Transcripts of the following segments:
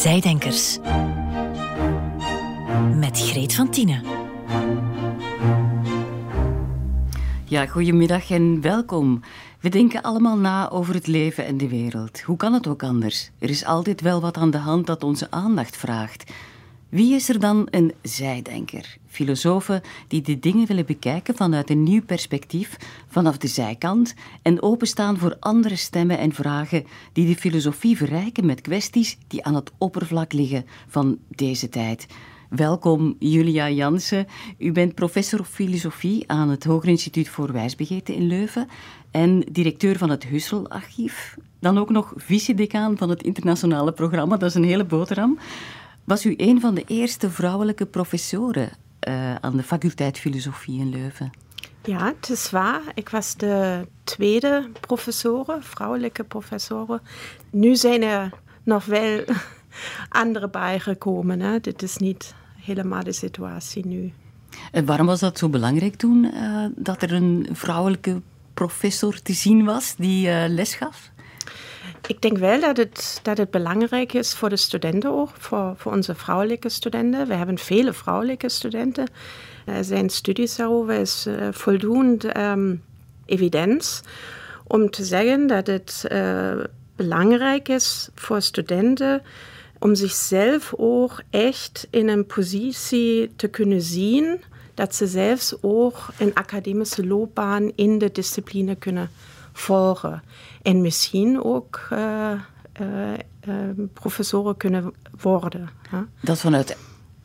Zijdenkers. Met Greet van Tienen. Ja, goedemiddag en welkom. We denken allemaal na over het leven en de wereld. Hoe kan het ook anders? Er is altijd wel wat aan de hand dat onze aandacht vraagt. Wie is er dan een zijdenker? Filosofen die de dingen willen bekijken vanuit een nieuw perspectief, vanaf de zijkant, en openstaan voor andere stemmen en vragen die de filosofie verrijken met kwesties die aan het oppervlak liggen van deze tijd. Welkom Julia Jansen. U bent professor filosofie aan het Hoger Instituut voor Wijsbegeten in Leuven en directeur van het Husserl-archief. Dan ook nog vice-decaan van het internationale programma, dat is een hele boterham. Was u een van de eerste vrouwelijke professoren uh, aan de faculteit filosofie in Leuven? Ja, het is waar. Ik was de tweede professoren, vrouwelijke professoren. Nu zijn er nog wel andere bijgekomen. Hè? Dit is niet helemaal de situatie nu. En waarom was dat zo belangrijk toen, uh, dat er een vrouwelijke professor te zien was die uh, les gaf? Ik denk wel dat het, dat het belangrijk is voor de studenten ook, voor, voor onze vrouwelijke studenten. We hebben vele vrouwelijke studenten. Er zijn studies daarover, er is uh, voldoende um, evidens om te zeggen dat het uh, belangrijk is voor studenten om zichzelf ook echt in een positie te kunnen zien dat ze zelfs ook een academische loopbaan in de discipline kunnen volgen. En misschien ook uh, uh, uh, professoren kunnen worden. Hè? Dat vanuit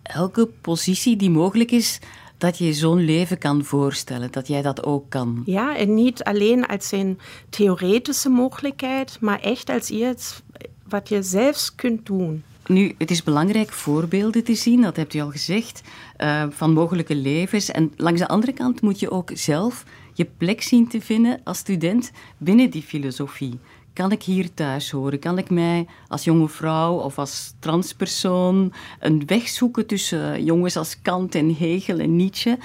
elke positie die mogelijk is, dat je zo'n leven kan voorstellen, dat jij dat ook kan. Ja, en niet alleen als een theoretische mogelijkheid, maar echt als iets wat je zelfs kunt doen. Nu, het is belangrijk voorbeelden te zien, dat hebt u al gezegd, uh, van mogelijke levens. En langs de andere kant moet je ook zelf je plek zien te vinden als student binnen die filosofie. Kan ik hier thuis horen? Kan ik mij als jonge vrouw of als transpersoon een weg zoeken tussen jongens als Kant en Hegel en Nietzsche?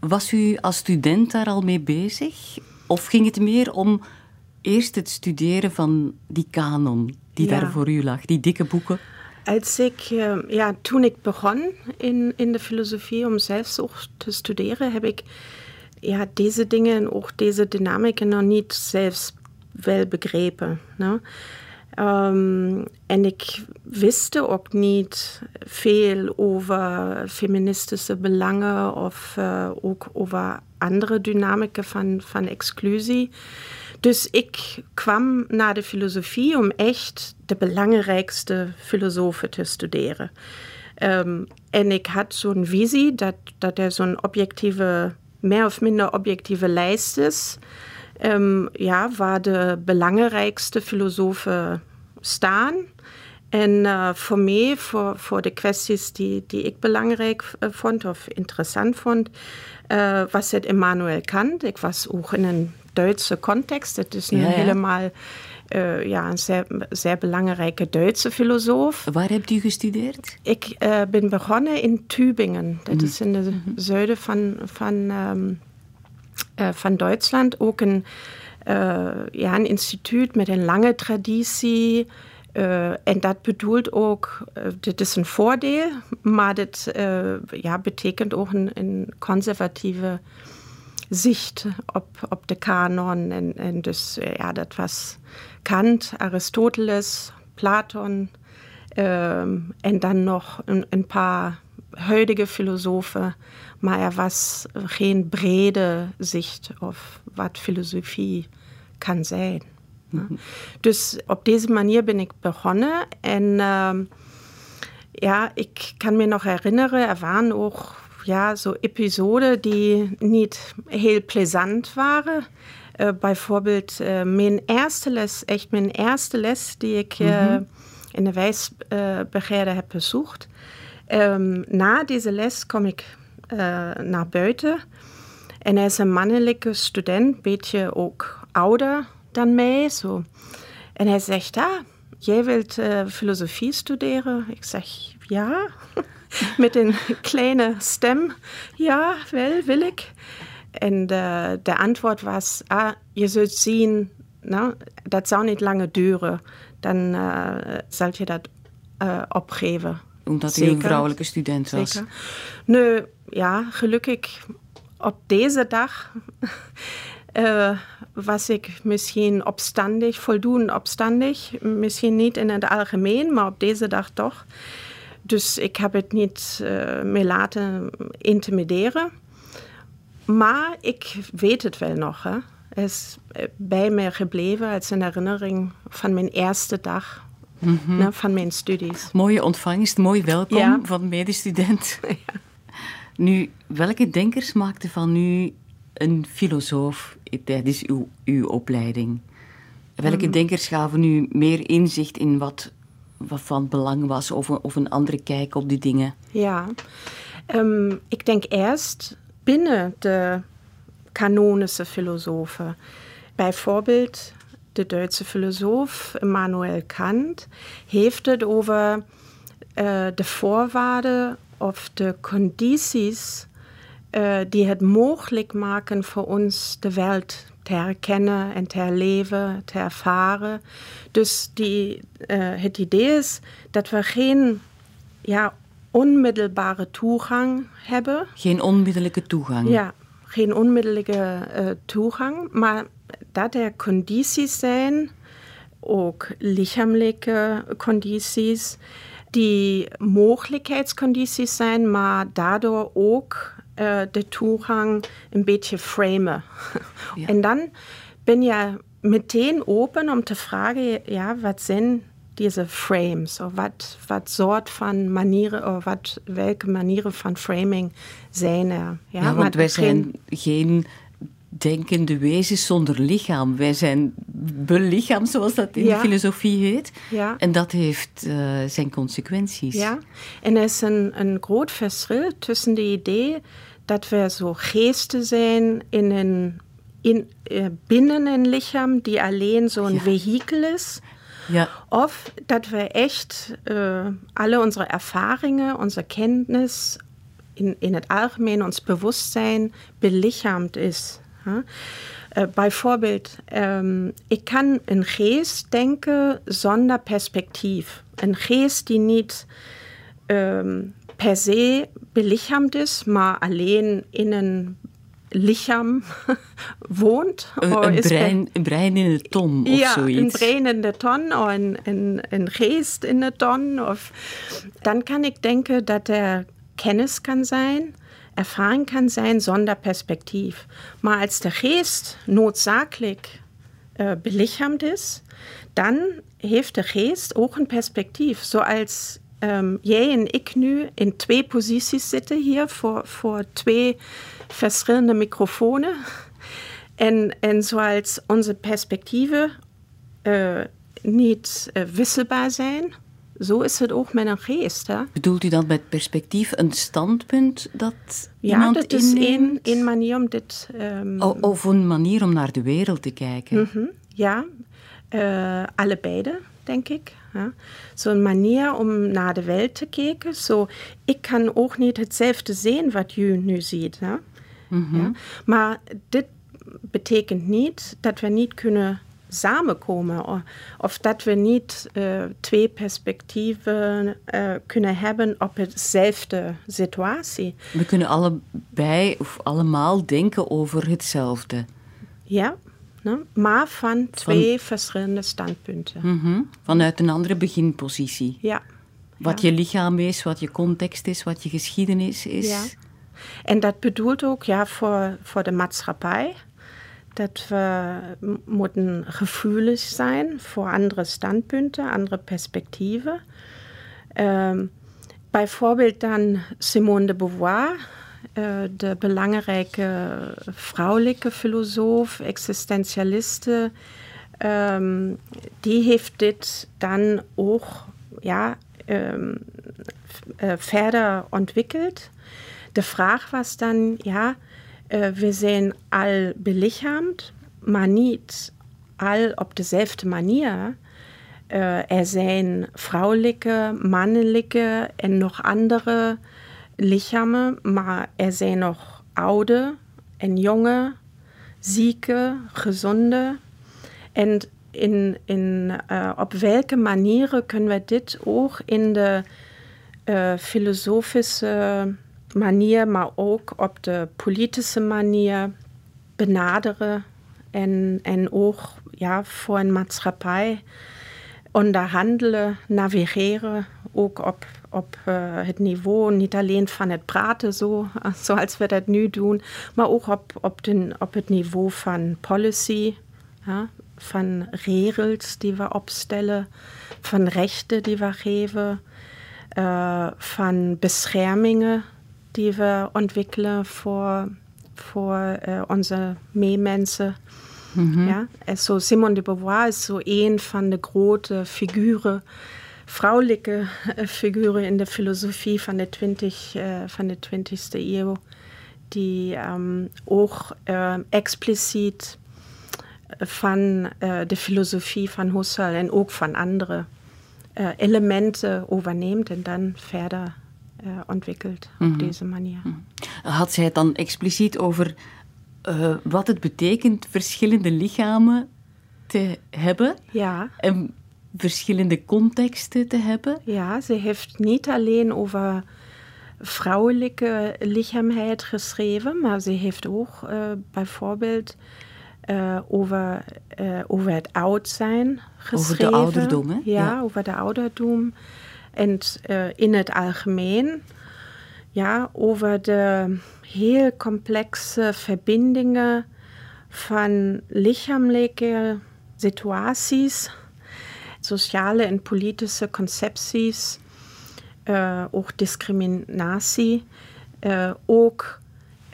Was u als student daar al mee bezig? Of ging het meer om eerst het studeren van die kanon die ja. daar voor u lag, die dikke boeken? Als ik, ja, toen ik begon in, in de filosofie om zelfs ook te studeren, heb ik ja, deze dingen en ook deze dynamieken nog niet zelfs wel begrepen. Ne? Um, en ik wist ook niet veel over feministische belangen of uh, ook over andere dynamieken van, van exclusie. Dus ik kwam naar de filosofie om echt de belangrijkste filosofen te studeren. Um, en ik had zo'n visie dat, dat er zo'n objectieve meer of minder objectieve lijst is. Um, ja, waar de belangrijkste filosofen staan. En uh, voor mij, voor, voor de kwesties die, die ik belangrijk vond of interessant vond, uh, was het Immanuel Kant. Ik was ook in een Duitse context. Het is nu ja, ja. helemaal uh, ja, een zeer, zeer, belangrijke Duitse filosoof. Waar hebt u gestudeerd? Ik uh, ben begonnen in Tübingen. Dat mm. is in de mm -hmm. zuiden van, van, um, uh, van Duitsland. Ook een, ja, een instituut met een lange traditie. en dat bedoelt ook, dit is een voordeel, maar dat ja, betekent ook een, een conservatieve zicht op, op de kanon. En, en dus ja, dat was Kant, Aristoteles, Platon ähm, en dan nog een, een paar huidige filosofen, maar er was geen brede zicht op wat filosofie kan zijn. Mhm. Dus op deze manier ben ik begonnen en ähm, ja, ik kan me nog herinneren, er waren ook ja, so Episoden die niet heel plezant waren. Uh, bijvoorbeeld uh, mijn eerste les, echt mijn eerste les die ik uh, mm -hmm. in de wijsbegeerde heb bezocht. Um, na deze les kom ik naar buiten en er is een mannelijke student, beetje ook ouder dan mij. Zo. En hij zegt, ah, jij wilt filosofie studeren? Ik zeg, ja, met een kleine stem. Ja, wel, wil ik. En de, de antwoord was, ah, je zult zien, nou, dat zou niet lange duren. Dan uh, zal je dat uh, opgeven. Omdat u een vrouwelijke student was? Zeker. Nu, ja, gelukkig op deze dag uh, was ik misschien opstandig, voldoende opstandig. Misschien niet in het algemeen, maar op deze dag toch. Dus ik heb het niet uh, me laten intimideren. Maar ik weet het wel nog. Hè. Het is bij mij gebleven als een herinnering van mijn eerste dag mm -hmm. ne, van mijn studies. Mooie ontvangst, mooi welkom Ja. van medestudent. Nu, welke denkers maakten van u een filosoof tijdens uw, uw opleiding? Welke denkers gaven u meer inzicht in wat, wat van belang was of, een- of een andere kijk op die dingen? Ja, ähm, ik denk eerst binnen de kanonische filosofen. Bijvoorbeeld de Duitse filosoof Immanuel Kant heeft het over eh, de voorwaarden of de condities eh, die het mogelijk maken voor ons de wereld te herkennen en te herleven, te ervaren. Dus die, het idee is dat we geen ja, onmiddelbare toegang hebben. Geen onmiddellijke toegang. Ja, geen onmiddellijke eh, toegang, maar dat er condities zijn, ook lichamelijke condities, die mogelijkheidscondities zijn, maar daardoor ook eh, de toegang een beetje framen. Ja. En dan ben je meteen open om te vragen, ja, wat zijn deze frames? Wat, wat soort van manieren, of wat, welke manieren van framing zijn er? Ja, want wij zijn geen denkende wezens zonder lichaam. Wij zijn belichaamd, zoals dat in Ja. de filosofie heet. Ja. En dat heeft eh, zijn consequenties. Ja, en er is een, een groot verschil tussen de idee dat we zo geesten zijn in een, in, eh, binnen een lichaam die alleen zo'n Ja. vehikel is. Ja. Of dat we echt eh, alle onze ervaringen, onze kennis, in, in het algemeen ons bewustzijn belichaamd is. Ja? Eh, bijvoorbeeld, ehm, ik kan een geest denken zonder perspectief. Een geest die niet ehm, per se belichaamd is, maar alleen in een lichaam woont. Een, Of een, brein, een brein in een ton of ja, zoiets. een brein in de ton of een, een, een geest in de ton. Of, dan kan ik denken dat er kennis kan zijn, ervaring kan zijn zonder perspectief. Maar als de geest noodzakelijk eh, belichaamd is, dan heeft de geest ook een perspectief. Zoals ehm, jij en ik nu in twee posities zitten hier voor, voor twee verschillende microfoons. En, en zoals onze perspectieven eh, niet eh, wisselbaar zijn, zo is het ook met een geest. Hè? Bedoelt u dan met perspectief een standpunt dat Ja, iemand dat is één, één manier om dit... ehm, O- Of een manier om naar de wereld te kijken. Mhm, ja, eh, allebei, denk ik. Ja. Zo'n manier om naar de wereld te kijken. Zo, ik kan ook niet hetzelfde zien wat u nu ziet. Hè? Ja. Maar dit betekent niet dat we niet kunnen samenkomen. Of, dat we niet eh, twee perspectieven eh, kunnen hebben op hetzelfde situatie. We kunnen allebei of allemaal denken over hetzelfde. Ja, ne? maar van twee verschillende standpunten. Mhm. Vanuit een andere beginpositie. Ja. Wat ja. je lichaam is, wat je context is, wat je geschiedenis is. Ja. En dat bedoelt ook ja, voor, voor de maatschappij dat we moeten gevoelig zijn voor andere standpunten, andere perspectieven. Ehm, bijvoorbeeld dan Simone de Beauvoir, eh, de belangrijke vrouwelijke filosoof, existentialiste. ehm, die heeft dit dan ook ja, ehm, f- eh, verder ontwikkeld. De vraag was dan, ja, äh, wir zijn al belichaamd, maar niet al op dezelfde manier. Äh, er zijn vrouwelijke, mannelijke en nog andere lichamen, maar er zijn nog oude en jonge, zieke, gezonde. En in, in, uh, op welke manieren kunnen we dit ook in de uh, filosofische manier, maar ook op de politische manier benaderen en, en ook ja, voor een maatschappij onderhandelen, navigeren, ook op, op uh, het niveau niet alleen van het praten, zo, zoals we dat nu doen, maar ook op, op, den, op het niveau van policy, ja, van regels die we opstellen, van rechten die we geven, uh, van beschermingen die we ontwikkelen voor, voor uh, onze meemensen. Mm ja? Also Simone de Beauvoir is zo een van de grote figuren, vrouwelijke figuren in de filosofie van de, 20, uh, van de 20e eeuw, die um, ook uh, expliciet van uh, de filosofie van Husserl en ook van andere uh, elementen overneemt en dan mm -hmm. op deze manier. -hmm. Had zij het dan expliciet over uh, wat het betekent verschillende lichamen te hebben? Ja. En verschillende contexten te hebben? Ja, ze heeft niet alleen over vrouwelijke lichaamheid geschreven, maar ze heeft ook uh, bijvoorbeeld uh, over, uh, over het oud zijn geschreven. Over de ouderdom, hè? Ja, ja. over de ouderdom. En uh, in het algemeen, ja, over de heel complexe verbindingen van lichamelijke situaties, sociale en politische concepties, ook discriminatie, ook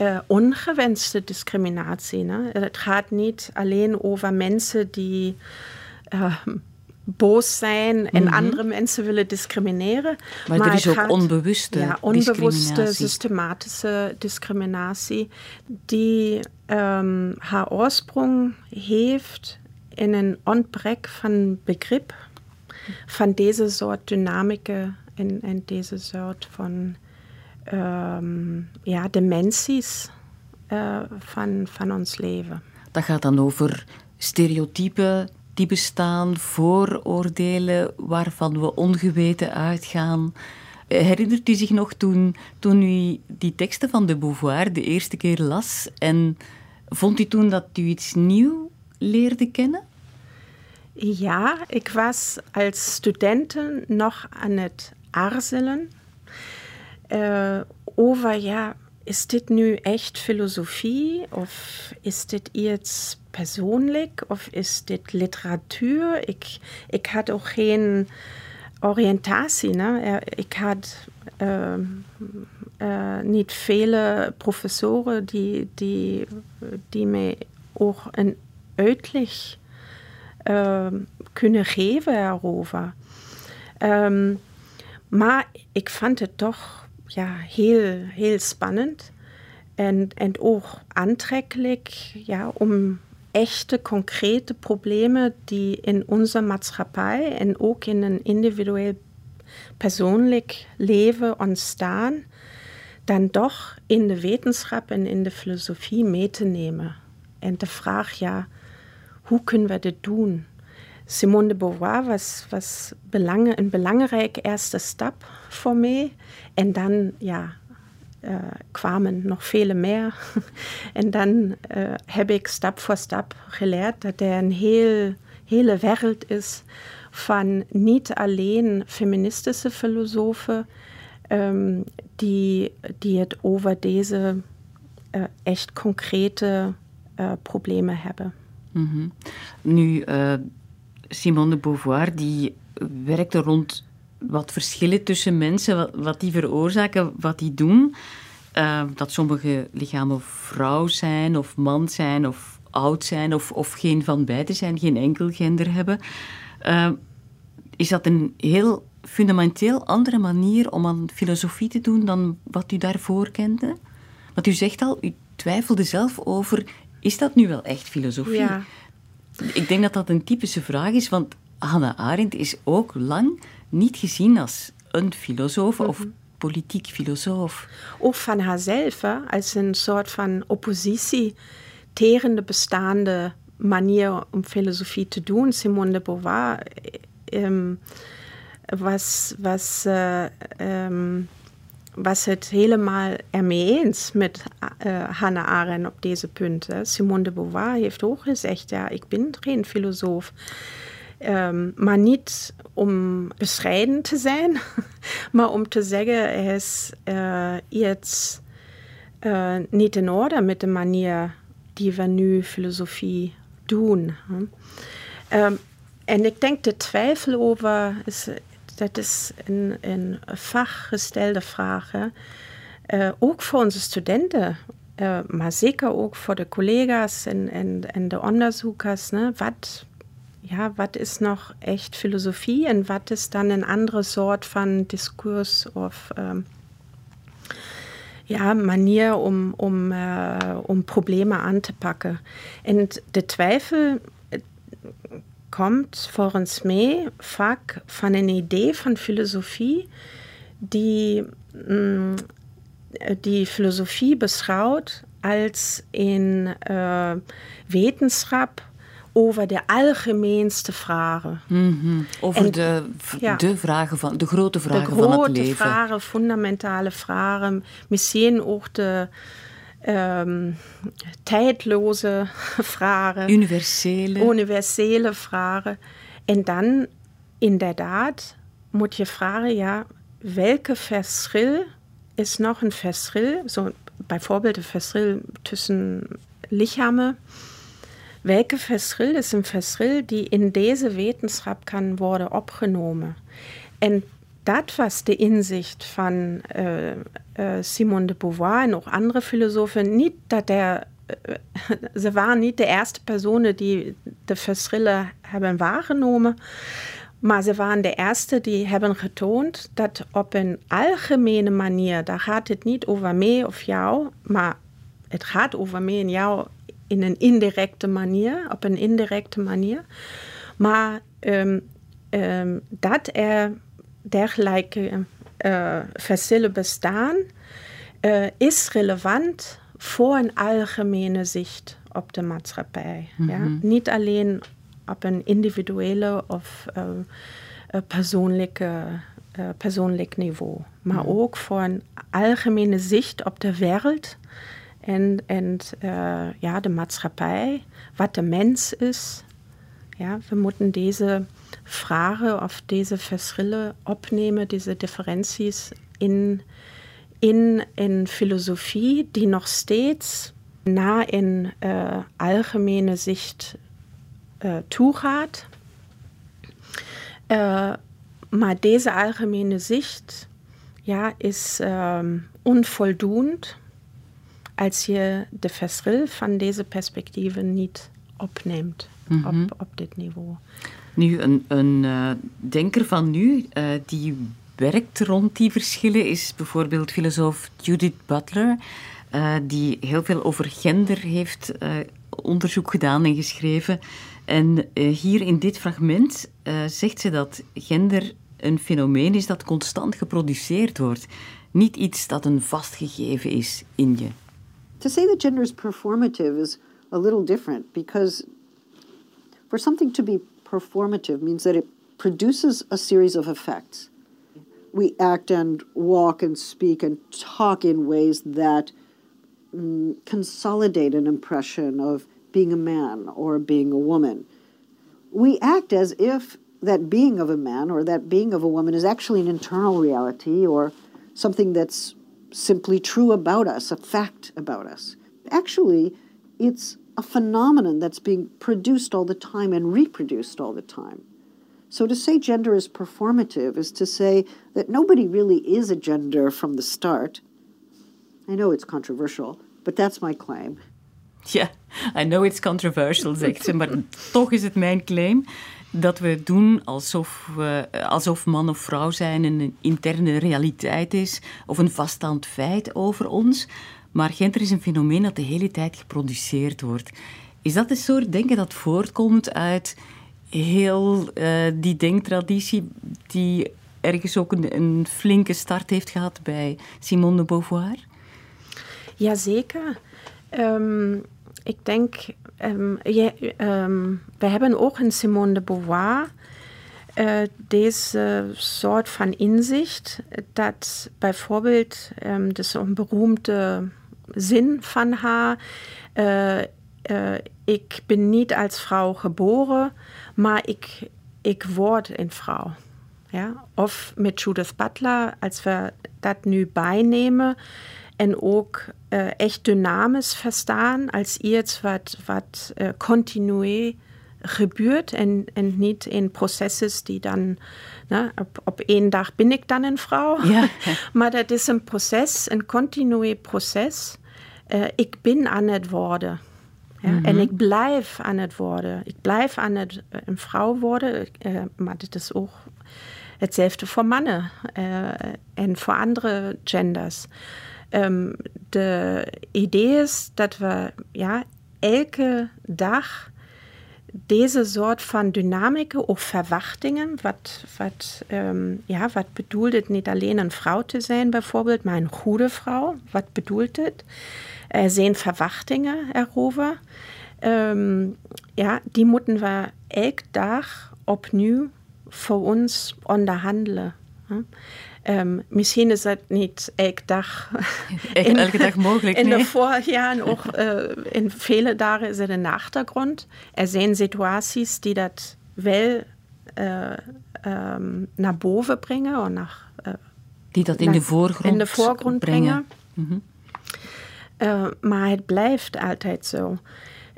uh, ongewenste discriminatie. Ne? Het gaat niet alleen over mensen die uh, boos zijn en mm -hmm. andere mensen willen discrimineren. Maar, maar er is ook gaat, onbewuste ja, onbewuste, systematische discriminatie, die um, haar oorsprong heeft in een ontbrek van begrip van deze soort dynamieken en, en deze soort van um, ja, dimensies uh, van, van ons leven. Dat gaat dan over stereotypen die bestaan, vooroordelen waarvan we ongeweten uitgaan. Herinnert u zich nog toen, toen u die teksten van de Beauvoir de eerste keer las en vond u toen dat u iets nieuw leerde kennen? Ja, ik was als studenten nog aan het aarzelen uh, over, ja, is dit nu echt filosofie of is dit iets persoonlijk of is dit literatuur? Ik, ik had ook geen oriëntatie. Ne? Ik had uh, uh, niet vele professoren die, die, die mij ook een uitleg kunnen geven erover. Um, maar ik vond het toch ja, heel, heel spannend en, en ook aantrekkelijk ja, om echte, concrete problemen die in onze maatschappij en ook in een individueel persoonlijk leven ontstaan, dan toch in de wetenschap en in de filosofie mee te nemen. En de vraag, ja, hoe kunnen we dit doen? Simone de Beauvoir was, was belang, een belangrijke eerste stap voor mij. En dan, ja, uh, kwamen nog vele meer. en dan uh, heb ik stap voor stap geleerd dat er een heel, hele wereld is van niet alleen feministische filosofen um, die, die het over deze uh, echt concrete problemen hebben. Mm -hmm. Nu, Simone de Beauvoir die werkte rond wat verschillen tussen mensen, wat, die veroorzaken, wat die doen. Uh, dat sommige lichamen vrouw zijn of man zijn of oud zijn of, of geen van beide zijn, geen enkel gender hebben. Uh, is dat een heel fundamenteel andere manier om aan filosofie te doen dan wat u daarvoor kende? Want u zegt al, u twijfelde zelf over, is dat nu wel echt filosofie? Ja. Ik denk dat dat een typische vraag is, want Hannah Arendt is ook lang niet gezien als een filosoof of mhm. politiek filosoof. Ook van haarzelf, als een soort van oppositie tegen de bestaande manier om filosofie te doen. Simone de Beauvoir um, was, was, uh, um, was het helemaal ermee eens met uh, Hannah Arendt op deze punten. Simone de Beauvoir heeft ook gezegd, ja, ik ben geen filosoof. Um, maar niet om bescheiden te zijn, maar om te zeggen, hij is uh, iets niet in orde met de manier die we nu filosofie doen. Um, en ik denk de twijfel over, is, dat is een, een vaggestelde vraag. Uh, ook voor onze studenten, uh, maar zeker ook voor de collega's en, en, en de onderzoekers. Ne? Wat, ja, wat is echt filosofie en wat is dan een andere soort van discours of um, ja, manier om, om, uh, om problemen aan te pakken. En komt volgens mij vaak van een idee van filosofie die mm, die filosofie beschouwt als een uh, wetenschap over de algemeenste vragen. Mm -hmm. Over en, de, ja, de vragen van de grote vragen de grote van het leven. vragen, fundamentale vragen, misschien ook de um, tijdloze vragen. Universele. Universele vragen. En dan inderdaad moet je vragen, ja, welke verschil is nog een verschil? Zo, bijvoorbeeld een verschil tussen lichamen. Welke verschil is een verschil die in deze wetenschap kan worden opgenomen? En dat was de inzicht van uh, uh, Simone de Beauvoir en ook andere filosofen. Niet dat er, ze waren niet de eerste personen die de verschillen hebben waargenomen, maar ze waren de eerste die hebben getoond dat op een algemene manier, daar gaat het niet over mij of jou, maar het gaat over mij en jou in een indirecte manier, op een indirecte manier. Maar um, um, dat er dergelijke uh, verschillen bestaan, uh, is relevant voor een algemene zicht op de maatschappij. Mm -hmm. ja? Mhm. Niet alleen op een individuele of uh, persoonlijke, persoonlijk niveau, maar mm -hmm. ook voor een algemene zicht op de wereld en, en ja, de maatschappij, wat de mens is. Ja, we moeten deze vragen of deze verschillen opnemen, deze differenties in, in een filosofie die nog steeds naar een uh, algemene zicht uh, toegaat. Uh, maar deze algemene zicht ja, is um, onvoldoend als je de verschil van deze perspectieven niet opneemt mm -hmm. op, op dit niveau. Nu, een, een uh, denker van nu uh, die werkt rond die verschillen is bijvoorbeeld filosoof Judith Butler, uh, die heel veel over gender heeft onderzoek gedaan en geschreven. En hier in dit fragment zegt ze dat gender een fenomeen is dat constant geproduceerd wordt. Niet iets dat een vastgegeven is in je. To say that gender is performative is a little different because for something to be performative means that it produces a series of effects. We act and walk and speak and talk in ways that mm, consolidate an impression of being a man or being a woman. We act as if that being of a man or that being of a woman is actually an internal reality or something that's simply true about us, a fact about us. Actually, it's a phenomenon that's being produced all the time and reproduced all the time. So to say gender is performative is to say that nobody really is a gender from the start. I know it's controversial, but that's my claim. Ja, I know it's controversial, zegt ze, maar toch is het mijn claim dat we doen alsof, uh, alsof man of vrouw zijn een interne realiteit is of een vaststaand feit over ons. Maar gender is een fenomeen dat de hele tijd geproduceerd wordt. Is dat een soort denken dat voortkomt uit heel uh, die denktraditie die ergens ook een, flinke start heeft gehad bij Simone de Beauvoir? Jazeker. Um, ik denk um, we hebben ook in Simone de Beauvoir uh, deze soort van inzicht, dat bijvoorbeeld, um, dat is een beroemde zin van haar, uh, uh, ik ben niet als vrouw geboren, maar ik, ik word een vrouw. Ja? Of met Judith Butler, als we dat nu bijnemen en ook uh, echt dynamisch verstaan als iets wat, wat continu gebeurt en, en niet in processen die dan, op, op één dag ben ik dan een vrouw. Ja. maar dat is een proces, een continu proces. Uh, ik ben aan het worden. Ja? Mm -hmm. En ik blijf aan het worden. Ik blijf aan het een vrouw worden, uh, maar dit is ook hetzelfde voor mannen uh, en voor andere genders. Um, de idee is dat we ja, elke dag deze soort van dynamieken of verwachtingen, wat, wat, um, ja, wat bedoelt het niet alleen een vrouw te zijn bijvoorbeeld, maar een goede vrouw, wat bedoelt het? Er zijn verwachtingen erover. Um, ja, die moeten we elke dag opnieuw voor ons onderhandelen. Um, misschien is dat niet elke dag, in, elke dag mogelijk. In de voorjaren, ook uh, in vele dagen is het een achtergrond. Er zijn situaties die dat wel uh, um, naar boven brengen. Of naar, uh, die dat in, naar, de voorgrond in de voorgrond brengen. brengen. Mm -hmm. maar het blijft altijd zo.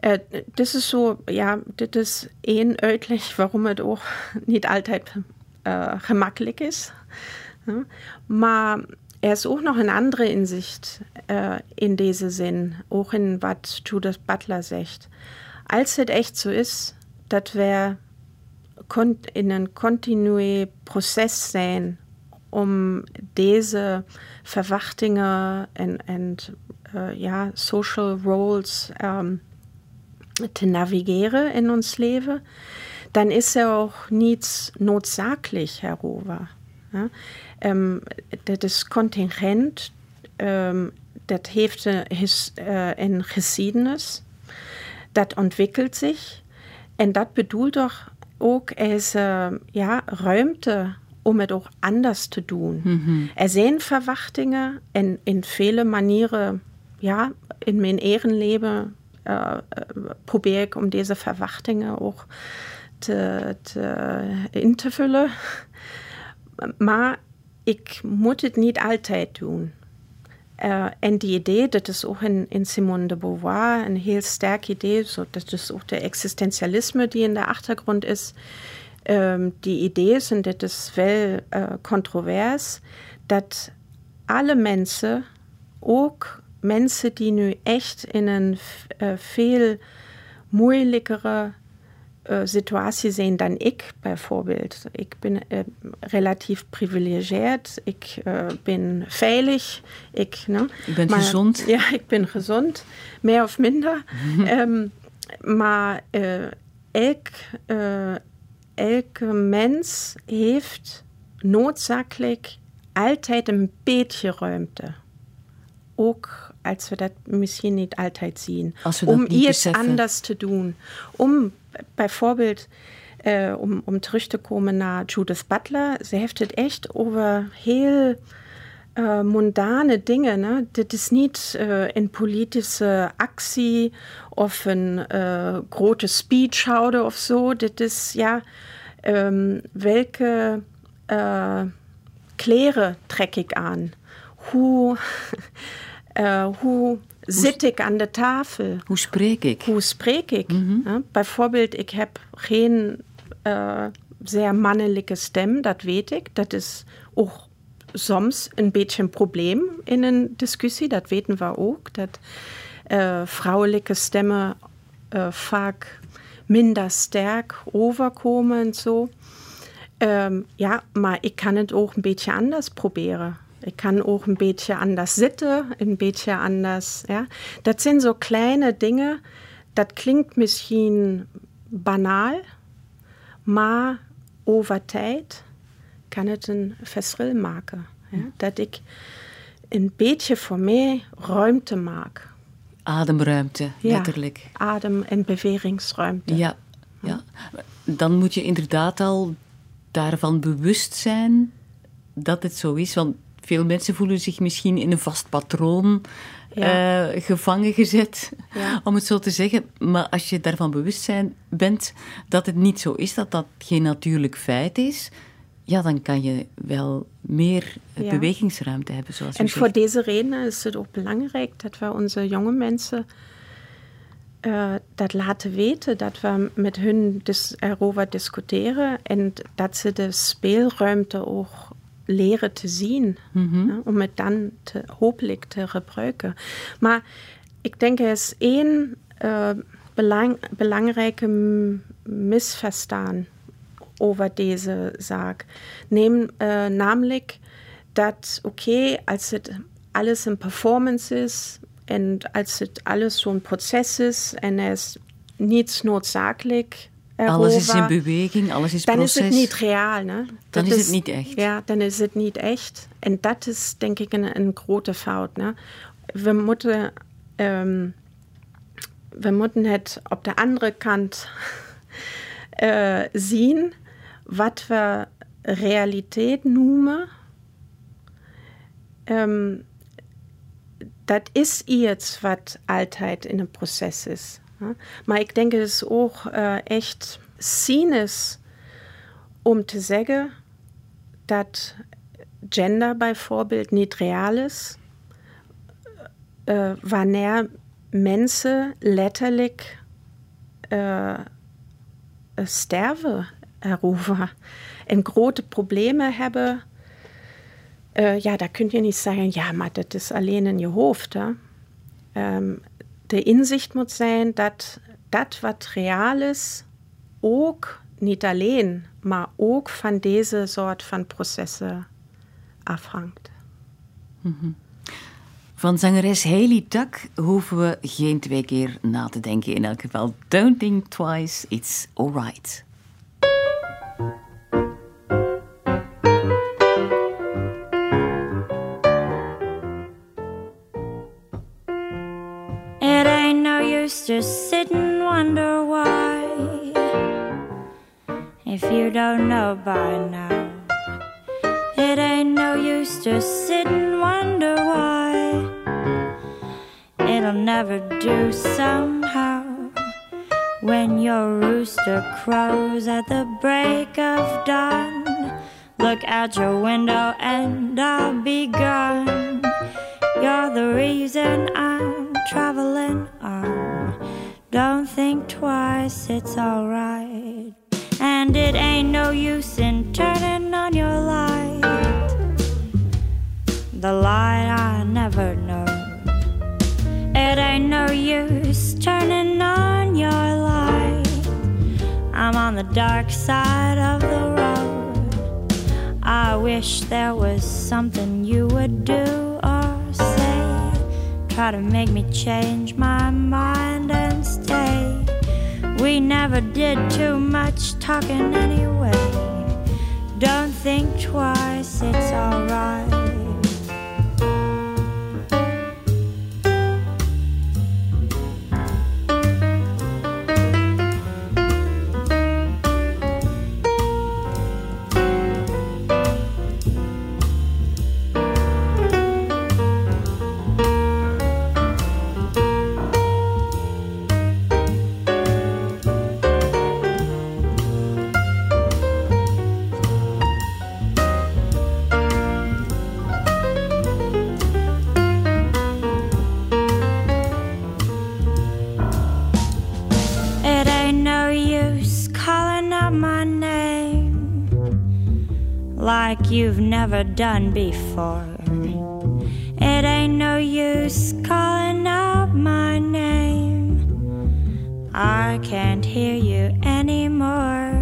Uh, dit is zo, ja, dit is één uitleg waarom het ook niet altijd gemakkelijk is. Ja. Maar er is ook nog een andere inzicht uh, in deze zin, ook in wat Judith Butler zegt. Als het echt zo is dat we in een continu proces zijn om deze verwachtingen en, en ja, social roles um, te navigeren in ons leven, dann ist er auch niets noodzakelijk erover. Ja? Um, dat is contingent, um, dat heeft een, his, uh, een geschiedenis, dat ontwikkelt zich en dat bedoelt toch ook als uh, ja, ruimte om het ook anders te doen. Mm -hmm. Er zijn verwachtingen en in vele manieren, ja, in mijn eigen leven uh, probeer ik om deze verwachtingen ook te, te, in te vullen. Maar ik moet het niet altijd doen. Uh, en die idee, dat is ook in, Simone de Beauvoir een heel sterk idee, so, dat is ook de existentialisme die in de achtergrond is. Um, die idee is, en dat is wel uh, controvers, dat alle mensen, ook mensen die nu echt in een uh, veel moeilijkere uh, situatie zijn dan ik bijvoorbeeld. Ik ben uh, relatief privilegeerd, ik uh, ben veilig. Ik, ne? Je bent maar, gezond. Ja, ik ben gezond, meer of minder. um, maar elk, elke mens heeft noodzakelijk altijd een beetje ruimte. Ook als we dat misschien niet altijd zien. om iets anders te doen. Om bijvoorbeeld, uh, om, om terug te komen naar Judith Butler, ze heeft het echt over heel uh, mundane dingen. Ne? Dit is niet uh, een politische actie of een grote speech houden of zo. Dit is ja, um, welke kleren trek ik aan? Hoe uh, hoe zit ik aan de tafel? Hoe spreek ik? Hoe spreek ik? Mm -hmm. bijvoorbeeld, ik heb geen uh, zeer mannelijke stem, dat weet ik. Dat is ook soms een beetje een probleem in een discussie, dat weten we ook. Dat uh, vrouwelijke stemmen vaak minder sterk overkomen en zo. Um, ja, maar ik kan het ook een beetje anders proberen. Ik kan ook een beetje anders zitten, een beetje anders. Ja. Dat zijn zo kleine dingen. Dat klinkt misschien banaal, maar over tijd kan het een verschil maken. Ja. Dat ik een beetje voor mij ruimte maak. Ademruimte, Ja. letterlijk. Adem- en bewegingsruimte. Ja, ja. Dan moet je inderdaad al daarvan bewust zijn dat het zo is. Want veel mensen voelen zich misschien in een vast patroon Ja. eh, gevangen gezet, Ja. om het zo te zeggen. Maar als je daarvan bewust zijn, bent dat het niet zo is, dat dat geen natuurlijk feit is, ja, dan kan je wel meer Ja. bewegingsruimte hebben, zoals En voor deze reden is het ook belangrijk dat we onze jonge mensen eh, dat laten weten, dat we met hun dis erover discussiëren en dat ze de speelruimte ook leren te zien, ja, om het dan te, hopelijk te gebruiken. Maar ik denk er is één eh, belang, belangrijke misverstaan over deze zaak. Neem, eh, namelijk dat, oké, als het alles een performance is en als het alles zo'n proces is en er is niets noodzakelijk Alles is in beweging, alles is dan proces. is het niet reaal. Ne? Dan Dat is het niet echt. Ja, dan is het niet echt. En dat is denk ik een, een grote fout. Ne? We, moeten, ehm, we moeten het op de andere kant eh, zien wat we realiteit noemen. Ehm, dat is iets wat altijd in een proces is. Hè. Maar ik denk het is ook eh, echt cynisch om te zeggen dat gender bijvoorbeeld niet reaal is, eh, wanneer mensen letterlijk eh, eh, sterven erover en grote problemen hebben. Eh, ja, daar kun je niet zeggen, ja, maar dat is alleen in je hoofd. Hè? De inzicht moet zijn dat dat wat reaal is, ook niet alleen, maar ook van deze soort van processen afhangt. Van zangeres Haley Duck hoeven we geen twee keer na te denken. In elk geval, don't think twice, it's alright. If you don't know by now, it ain't no use just sit and wonder why. It'll never do somehow. When your rooster crows at the break of dawn, look out your window and I'll be gone. You're the reason I'm traveling on. Don't think twice, it's alright. It ain't no use in turning on your light. The light I never know. It ain't no use turning on your light. I'm on the dark side of the road. I wish there was something you would do or say. Try to make me change my mind and stay. We never did too much talking anyway. Don't think twice, it's alright. Never done before. It ain't no use calling out my name. I can't hear you anymore.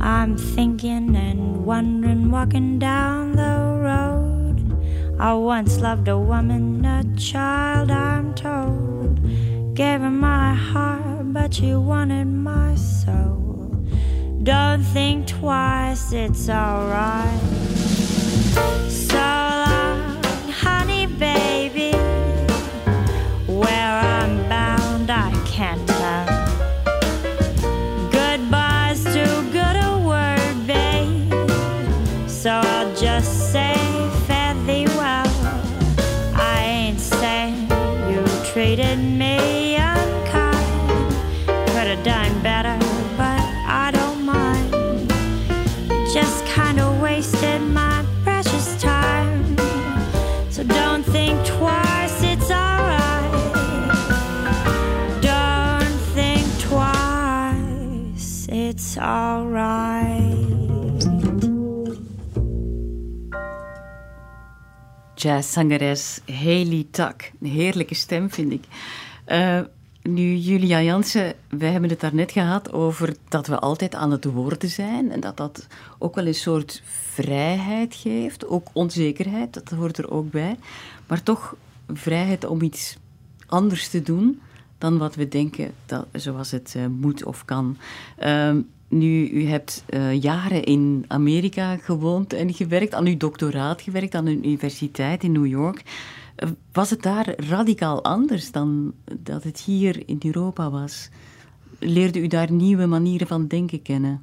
I'm thinking and wondering, walking down the road. I once loved a woman, a child, I'm told. Gave her my heart, but she wanted my soul. Don't think twice, it's alright can't Jazzzangeres Haley Tuck. Een heerlijke stem, vind ik. Eh, nu, Julia Jansen, wij hebben het daarnet gehad over dat we altijd aan het woorden zijn en dat dat ook wel een soort vrijheid geeft, ook onzekerheid, dat hoort er ook bij, maar toch vrijheid om iets anders te doen dan wat we denken dat, zoals het eh, moet of kan. Ehm, nu, u hebt eh, jaren in Amerika gewoond en gewerkt, aan uw doctoraat gewerkt, aan een universiteit in New York. Eh, was het daar radicaal anders dan dat het hier in Europa was? Leerde u daar nieuwe manieren van denken kennen?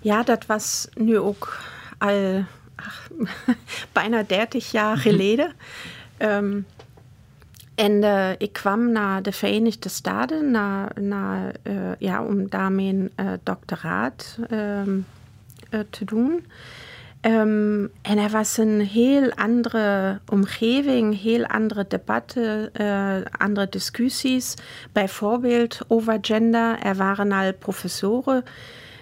Ja, dat was nu ook al ach, bijna 30 jaar geleden. Ehm, en eh, ik kwam naar de Verenigde Staten naar, eh, ja, om daar mijn eh, doctoraat ehm, eh, te doen. Ehm, en er was een heel andere omgeving, heel andere debatten, andere discussies. Bijvoorbeeld over gender. Er waren al professoren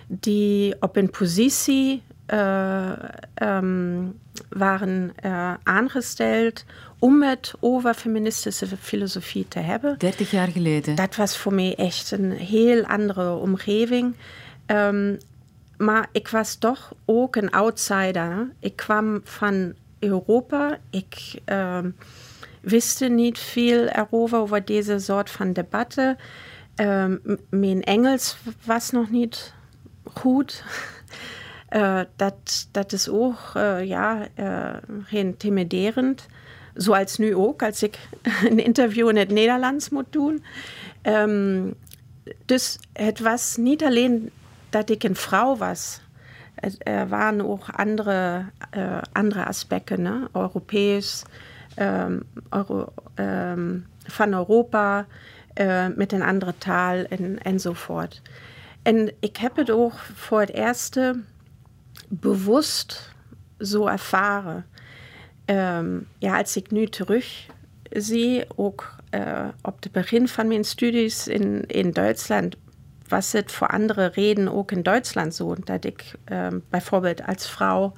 die op een positie eh, ehm, waren aangesteld om het over feministische filosofie te hebben. 30 jaar geleden. Dat was voor mij echt een heel andere omgeving. Ehm, maar ik was toch ook een outsider. Ik kwam van Europa. Ik ehm, wist niet veel erover, over deze soort van debatten. Ehm, m- mijn Engels was nog niet goed. Eh, dat, dat is ook eh, ja, eh, intimiderend. Zoals nu ook, als ik een interview in het Nederlands moet doen. Ehm, dus het was niet alleen dat ik een vrouw was. Er waren ook andere, eh, andere aspecten, ne? Europees, ehm, Euro, ehm, van Europa, eh, met een andere taal en, enzovoort. En ik heb het ook voor het eerste bewust zo ervaren. Ehm, ja, als ik nu terug zie, ook eh, op het begin van mijn studies in, in Duitsland, was het voor andere reden ook in Duitsland zo, dat ik ehm, bijvoorbeeld als vrouw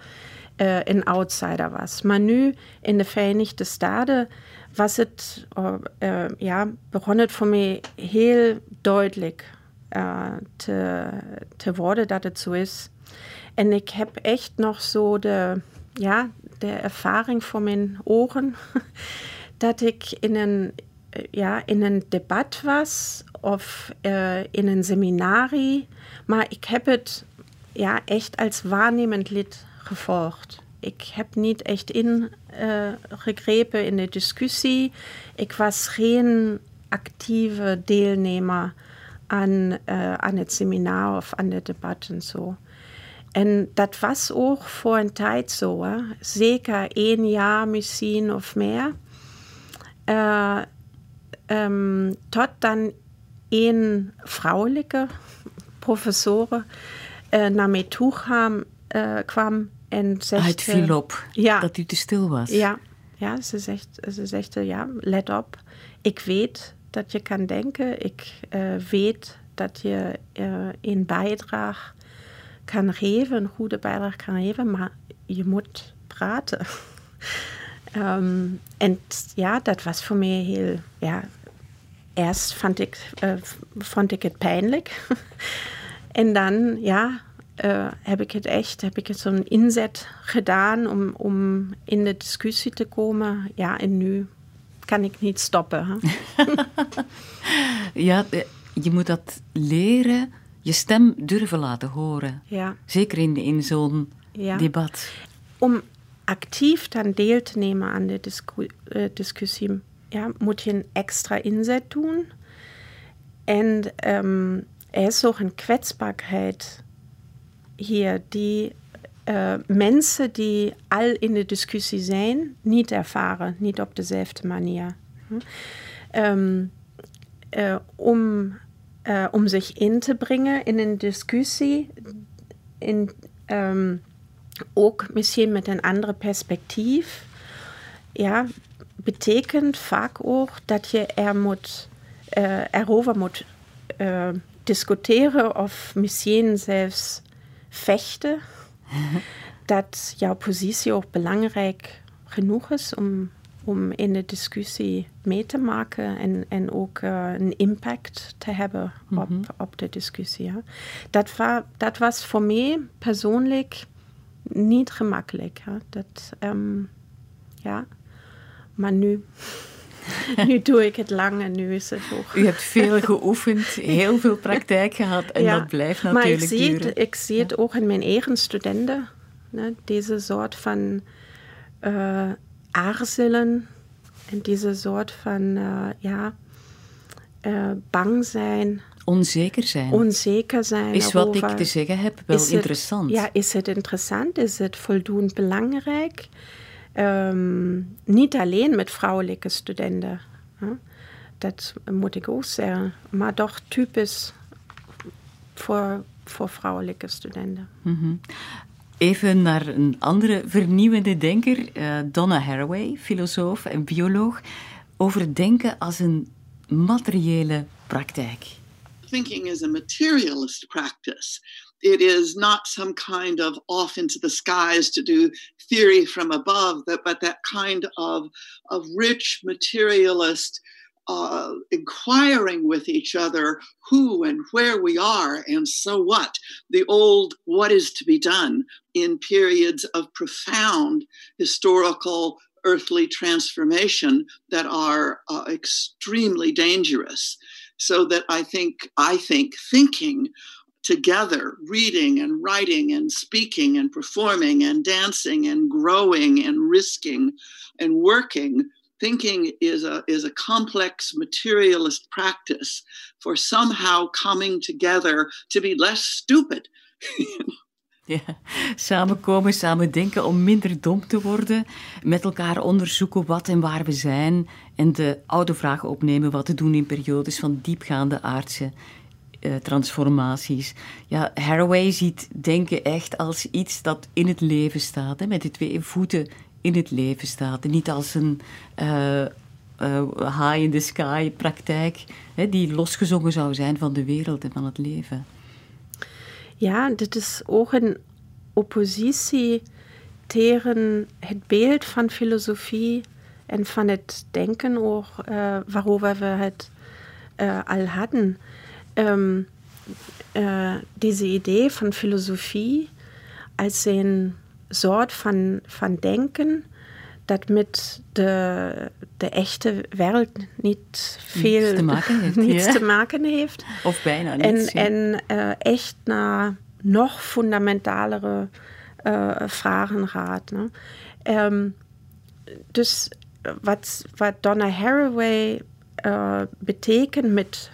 eh, een outsider was. Maar nu in de Verenigde Staten was het, uh, uh, ja, begon het voor mij heel duidelijk uh, te, te worden dat het zo is. En ik echt nog zo de, ja, de ervaring voor mijn ogen dat ik in een, ja, in een debat was of uh, in een seminarie. Maar ik heb het ja, echt als waarnemend lid gevolgd. Ik heb niet echt ingegrepen uh, in de discussie. Ik was geen actieve deelnemer aan, uh, aan het seminar of aan de debatten zo. En dat was ook voor een tijd zo. Hè? Zeker één jaar misschien of meer. Uh, um, tot dan een vrouwelijke professor uh, naar mij toe kwam, uh, kwam en zegt... Het viel op ja, dat u te stil was. Ja, ja ze, zegt, ze zegt, ja, let op. Ik weet dat je kan denken. Ik weet dat je een bijdrage kan geven, een goede bijdrage kan geven, maar je moet praten. um, en ja, dat was voor mij heel, ja, eerst vond ik, uh, vond ik het pijnlijk. en dan, ja, uh, heb ik het echt, heb ik zo'n inzet gedaan om, om in de discussie te komen. Ja, en nu kan ik niet stoppen. ja, je moet dat leren je stem durven laten horen. Ja. Zeker in, in zo'n ja. debat. Om actief dan deel te nemen aan de discu uh, discussie, ja, moet je een extra inzet doen. en um, er is ook een kwetsbaarheid hier die uh, mensen die al in de discussie zijn, niet ervaren, niet op dezelfde manier. Um, uh, om, uh, om zich in te brengen in een discussie, in, um, ook misschien met een andere perspectief, ja, betekent vaak ook dat je er moet, erover moet discussiëren of misschien zelfs vechten. dat jouw positie ook belangrijk genoeg is om, om in de discussie mee te maken en, en ook uh, een impact te hebben op, mm -hmm. op de discussie. Ja. Dat, wa, dat was voor mij persoonlijk niet gemakkelijk. Ja. Dat, um, ja. Maar nu nu doe ik het lang en nu is het ook. U hebt veel geoefend, heel veel praktijk gehad en ja, dat blijft natuurlijk maar ik zie duren. Het, ik zie het ook in mijn eigen studenten. Ne, deze soort van uh, aarzelen en deze soort van uh, ja, uh, bang zijn. Onzeker zijn. Onzeker zijn. Is wat ik te zeggen heb wel is interessant. Het, ja, is het interessant? Is het voldoende belangrijk? Um, niet alleen met vrouwelijke studenten. Hè? Dat moet ik ook zeggen. Maar toch typisch voor, voor vrouwelijke studenten. Mm -hmm. Even naar een andere vernieuwende denker, uh, Donna Haraway, filosoof en bioloog, over denken als een materiële praktijk. Thinking is a materialist practice. It is not some kind of off into the skies to do theory from above, but that kind of, of rich materialist uh, inquiring with each other who and where we are and so what. The old what is to be done in periods of profound historical earthly transformation that are uh, extremely dangerous. So that I think, I think thinking together, reading and writing and speaking and performing and dancing and growing and risking and working. Thinking is a, is a complex materialist practice for somehow coming together to be less stupid. Ja, samenkomen, samen denken om minder dom te worden. Met elkaar onderzoeken wat en waar we zijn. En de oude vragen opnemen wat te doen in periodes van diepgaande aardse uh, transformaties. Ja, Haraway ziet denken echt als iets dat in het leven staat, hè, met de twee voeten in het leven staat. En niet als een uh, uh, high in the sky praktijk hè, die losgezongen zou zijn van de wereld en van het leven. Ja, dit is ook een oppositie tegen het beeld van filosofie en van het denken ook, uh, waarover we het al hadden. Uh, deze idee van filosofie als een soort van, van denken dat met de, de echte wereld niet veel niets te maken heeft. niets ja. te maken heeft. Of bijna en, niets. ja. En uh, echt naar nog fundamentalere uh, vragen gaat. Ne? Um, dus wat, wat Donna Haraway uh, betekent met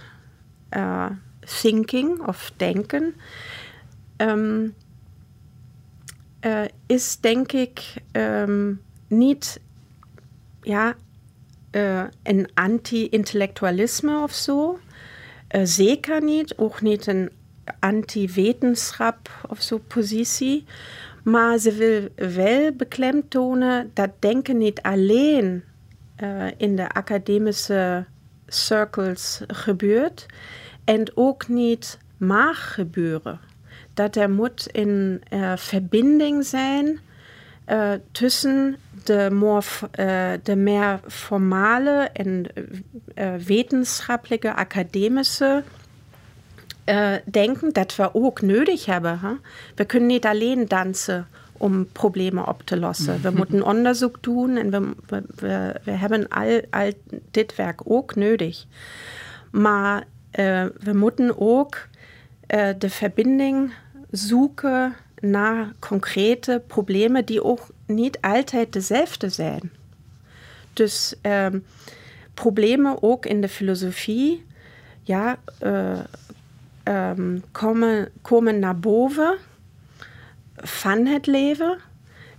thinking of denken, um, uh, is denk ik um, niet ja, uh, een anti-intellectualisme of zo. zeker niet, ook niet een anti-wetenschap of zo positie. Maar ze wil wel beklemtonen dat denken niet alleen in de academische circles gebeurt en ook niet mag gebeuren. Dat er moet een uh, verbinding zijn uh, tussen de, more, uh, de meer formale en wetenschappelijke, academische denken, dat we ook nodig hebben. Hè? We kunnen niet alleen dansen om problemen op te lossen. We moeten onderzoek doen en we, we, we, we hebben al, al dit werk ook nodig. Maar uh, we moeten ook uh, de verbinding zoeken naar concrete problemen die ook niet altijd dezelfde zijn. Dus um, problemen ook in de filosofie ja, um, komen, komen naar boven van het leven.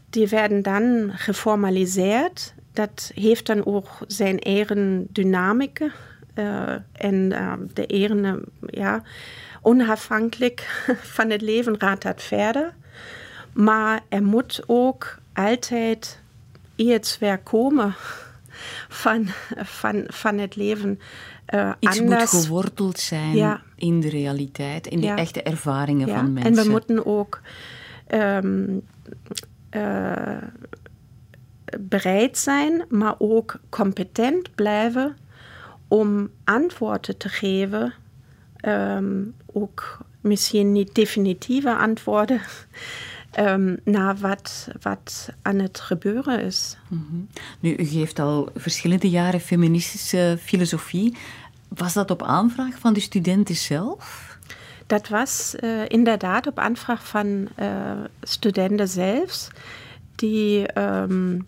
Die werden dan geformaliseerd. Dat heeft dan ook zijn eigen dynamiek. Uh, en uh, de eigen, ja, onafhankelijk van het leven gaat dat verder. Maar er moet ook altijd iets weer komen van, van, van het leven. Uh, Iets anders. moet geworteld zijn in de realiteit, in de echte ervaringen van mensen. En we moeten ook um, uh, bereid zijn, maar ook competent blijven om antwoorden te geven. Um, ook misschien niet definitieve antwoorden. Um, naar wat, wat aan het gebeuren is. Mm -hmm. Nu, u geeft al verschillende jaren feministische filosofie. Was dat op aanvraag van de studenten zelf? Dat was uh, inderdaad op aanvraag van uh, studenten zelf, die, um,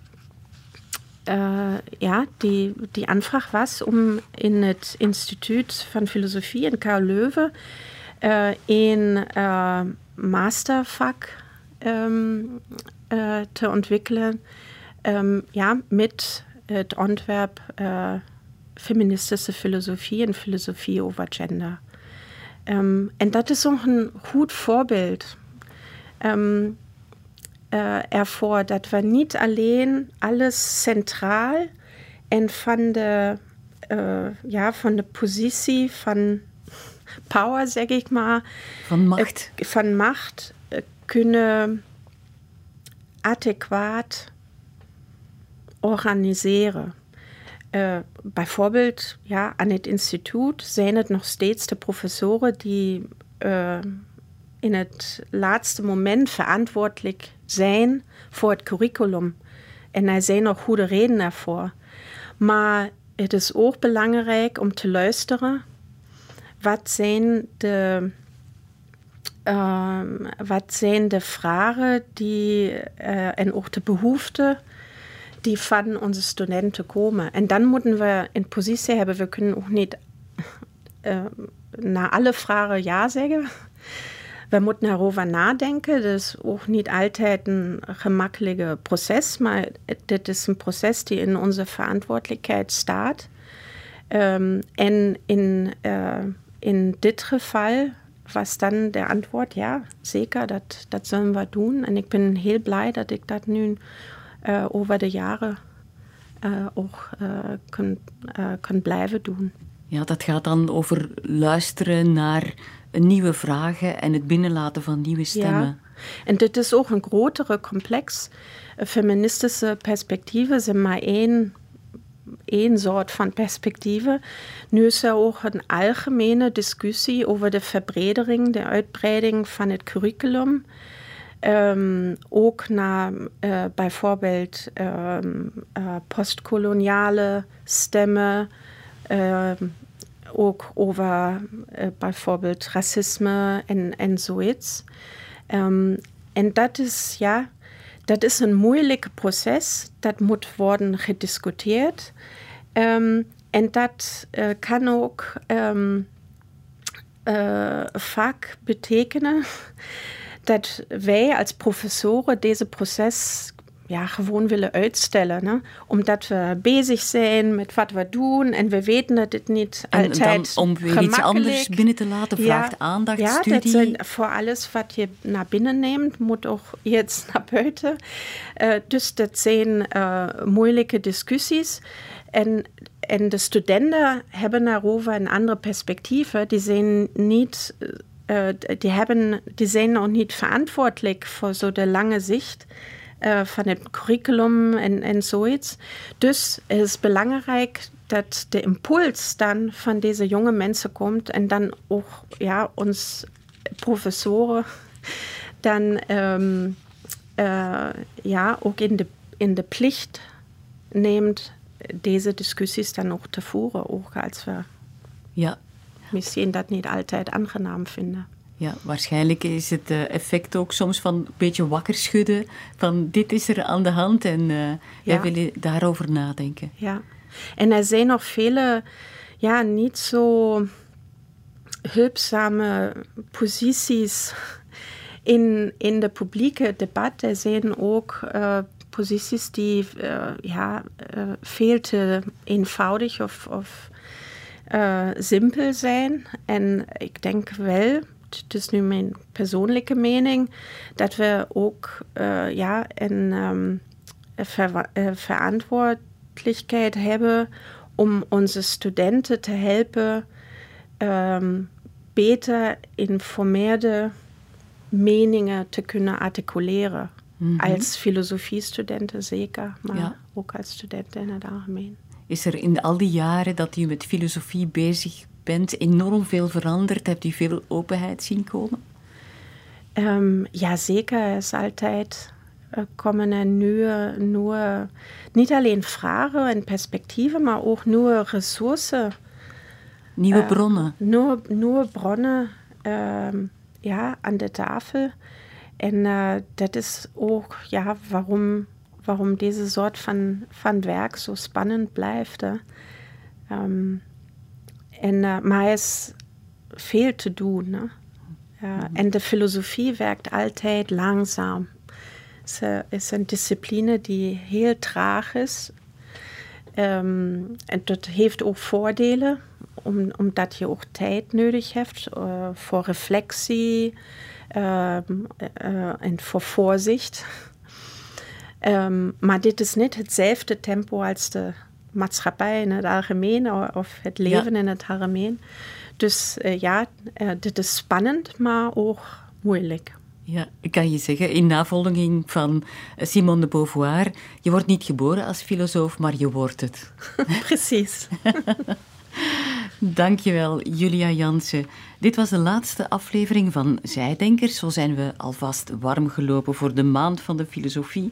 uh, ja, die, die aanvraag was om in het Instituut van Filosofie in Karl Leuven een mastervak um, te ontwikkelen um, ja, met het ontwerp feministische filosofie en filosofie over gender. Um, en dat is ook een goed voorbeeld um, uh, ervoor dat we niet alleen alles centraal en van de, uh, ja, van de positie van power, zeg ik maar, van macht, uh, van macht kunnen adequaat organiseren. Uh, bijvoorbeeld ja, aan het instituut zijn het nog steeds de professoren die uh, in het laatste moment verantwoordelijk zijn voor het curriculum. En er zijn nog goede redenen daarvoor. Maar het is ook belangrijk om te luisteren. Wat zijn de, uh, wat zijn de vragen die, en ook de behoeften die van onze studenten komen. En dan moeten we een positie hebben. We kunnen ook niet uh, naar alle vragen ja zeggen. We moeten erover nadenken. Dat is ook niet altijd een gemakkelijke proces, maar dit is een proces die in onze verantwoordelijkheid staat. En in, uh, in dit geval was dan de antwoord ja, zeker, dat, dat zullen we doen. En ik ben heel blij dat ik dat nu uh, over de jaren ook kan blijven doen. Ja, dat gaat dan over luisteren naar nieuwe vragen en het binnenlaten van nieuwe stemmen. Ja. En dit is ook een grotere complex. Feministische perspectieven zijn maar één, één soort van perspectieven. Nu is er ook een algemene discussie over de verbredering, de uitbreiding van het curriculum. Um, ook naar uh, bijvoorbeeld um, uh, postkoloniale stemmen, um, ook over uh, bijvoorbeeld racisme en, en zoiets. en dat is, ja, dat is een moeilijk proces, dat moet worden gediscuteerd. en dat kan ook vaak betekenen dat wij als professoren deze proces ja, gewoon willen uitstellen. Ne? Omdat we bezig zijn met wat we doen en we weten dat het niet en altijd dan om weer iets anders binnen te laten vraagt ja, aandacht, ja, studie. Dat zijn voor alles wat je naar binnen neemt, moet ook iets naar buiten. Uh, dus dat zijn uh, moeilijke discussies. En, en de studenten hebben daarover een andere perspectief. Die zijn niet uh, die, hebben, die zijn nog niet verantwoordelijk voor zo de lange zicht uh, van het curriculum en, en zoiets. Dus het is belangrijk dat de impuls dan van deze jonge mensen komt en dan ook ja, ons professoren dan um, uh, ja, ook in de, in de plicht neemt deze discussies dan ook te voeren, ook als we ja, misschien dat niet altijd aangenaam vinden. Ja, waarschijnlijk is het eh, effect ook soms van een beetje wakker schudden. Van dit is er aan de hand en uh, ja. wij willen daarover nadenken. Ja, en er zijn nog vele, ja, niet zo hulpzame posities in, in de publieke debat. Er zijn ook uh, posities die uh, ja, veel te eenvoudig of, of simpel zijn. En ik denk wel, het is nu mijn persoonlijke mening, dat we ook ja, een um, ver verantwoordelijkheid hebben om onze studenten te helpen um, beter informeerde meningen te kunnen articuleren. Mhm. Als filosofiestudenten zeker, maar ook als studenten in het algemeen. Is er in al die jaren dat u met filosofie bezig bent enorm veel veranderd? Hebt u veel openheid zien komen? Um, ja, zeker. Er is altijd uh, komen er nieuwe, nieuwe, niet alleen vragen en perspectieven, maar ook nieuwe ressourcen. Nieuwe uh, bronnen. Nieuwe, nieuwe bronnen ja, aan de tafel. En uh, dat is ook ja, waarom, waarom deze soort van, van werk zo spannend blijft. Um, en, uh, maar er is veel te doen. Hè? Uh, mm. En de filosofie werkt altijd langzaam. Het is een discipline die heel traag is. Um, en dat heeft ook voordelen om, omdat je ook tijd nodig hebt uh, voor reflectie uh, en voor voorzicht. Um, maar dit is niet hetzelfde tempo als de maatschappij in het algemeen of het leven ja. in het algemeen. Dus uh, ja, dit is spannend, maar ook moeilijk. Ja, ik kan je zeggen, in navolging van Simone de Beauvoir, je wordt niet geboren als filosoof, maar je wordt het. Precies. Dankjewel, Julia Jansen. Dit was de laatste aflevering van Zijdenkers. Zo zijn we alvast warm gelopen voor de maand van de filosofie.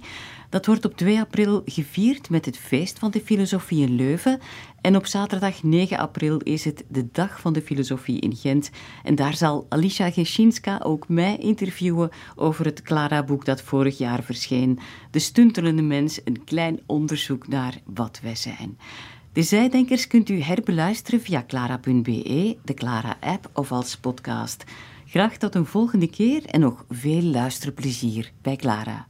Dat wordt op 2 april gevierd met het feest van de filosofie in Leuven. En op zaterdag 9 april is het de Dag van de Filosofie in Gent. En daar zal Alicia Gesinska ook mij interviewen over het Clara-boek dat vorig jaar verscheen. De stuntelende mens, een klein onderzoek naar wat wij zijn. De Zijdenkers kunt u herbeluisteren via clara.be, de Clara-app of als podcast. Graag tot een volgende keer en nog veel luisterplezier bij Clara.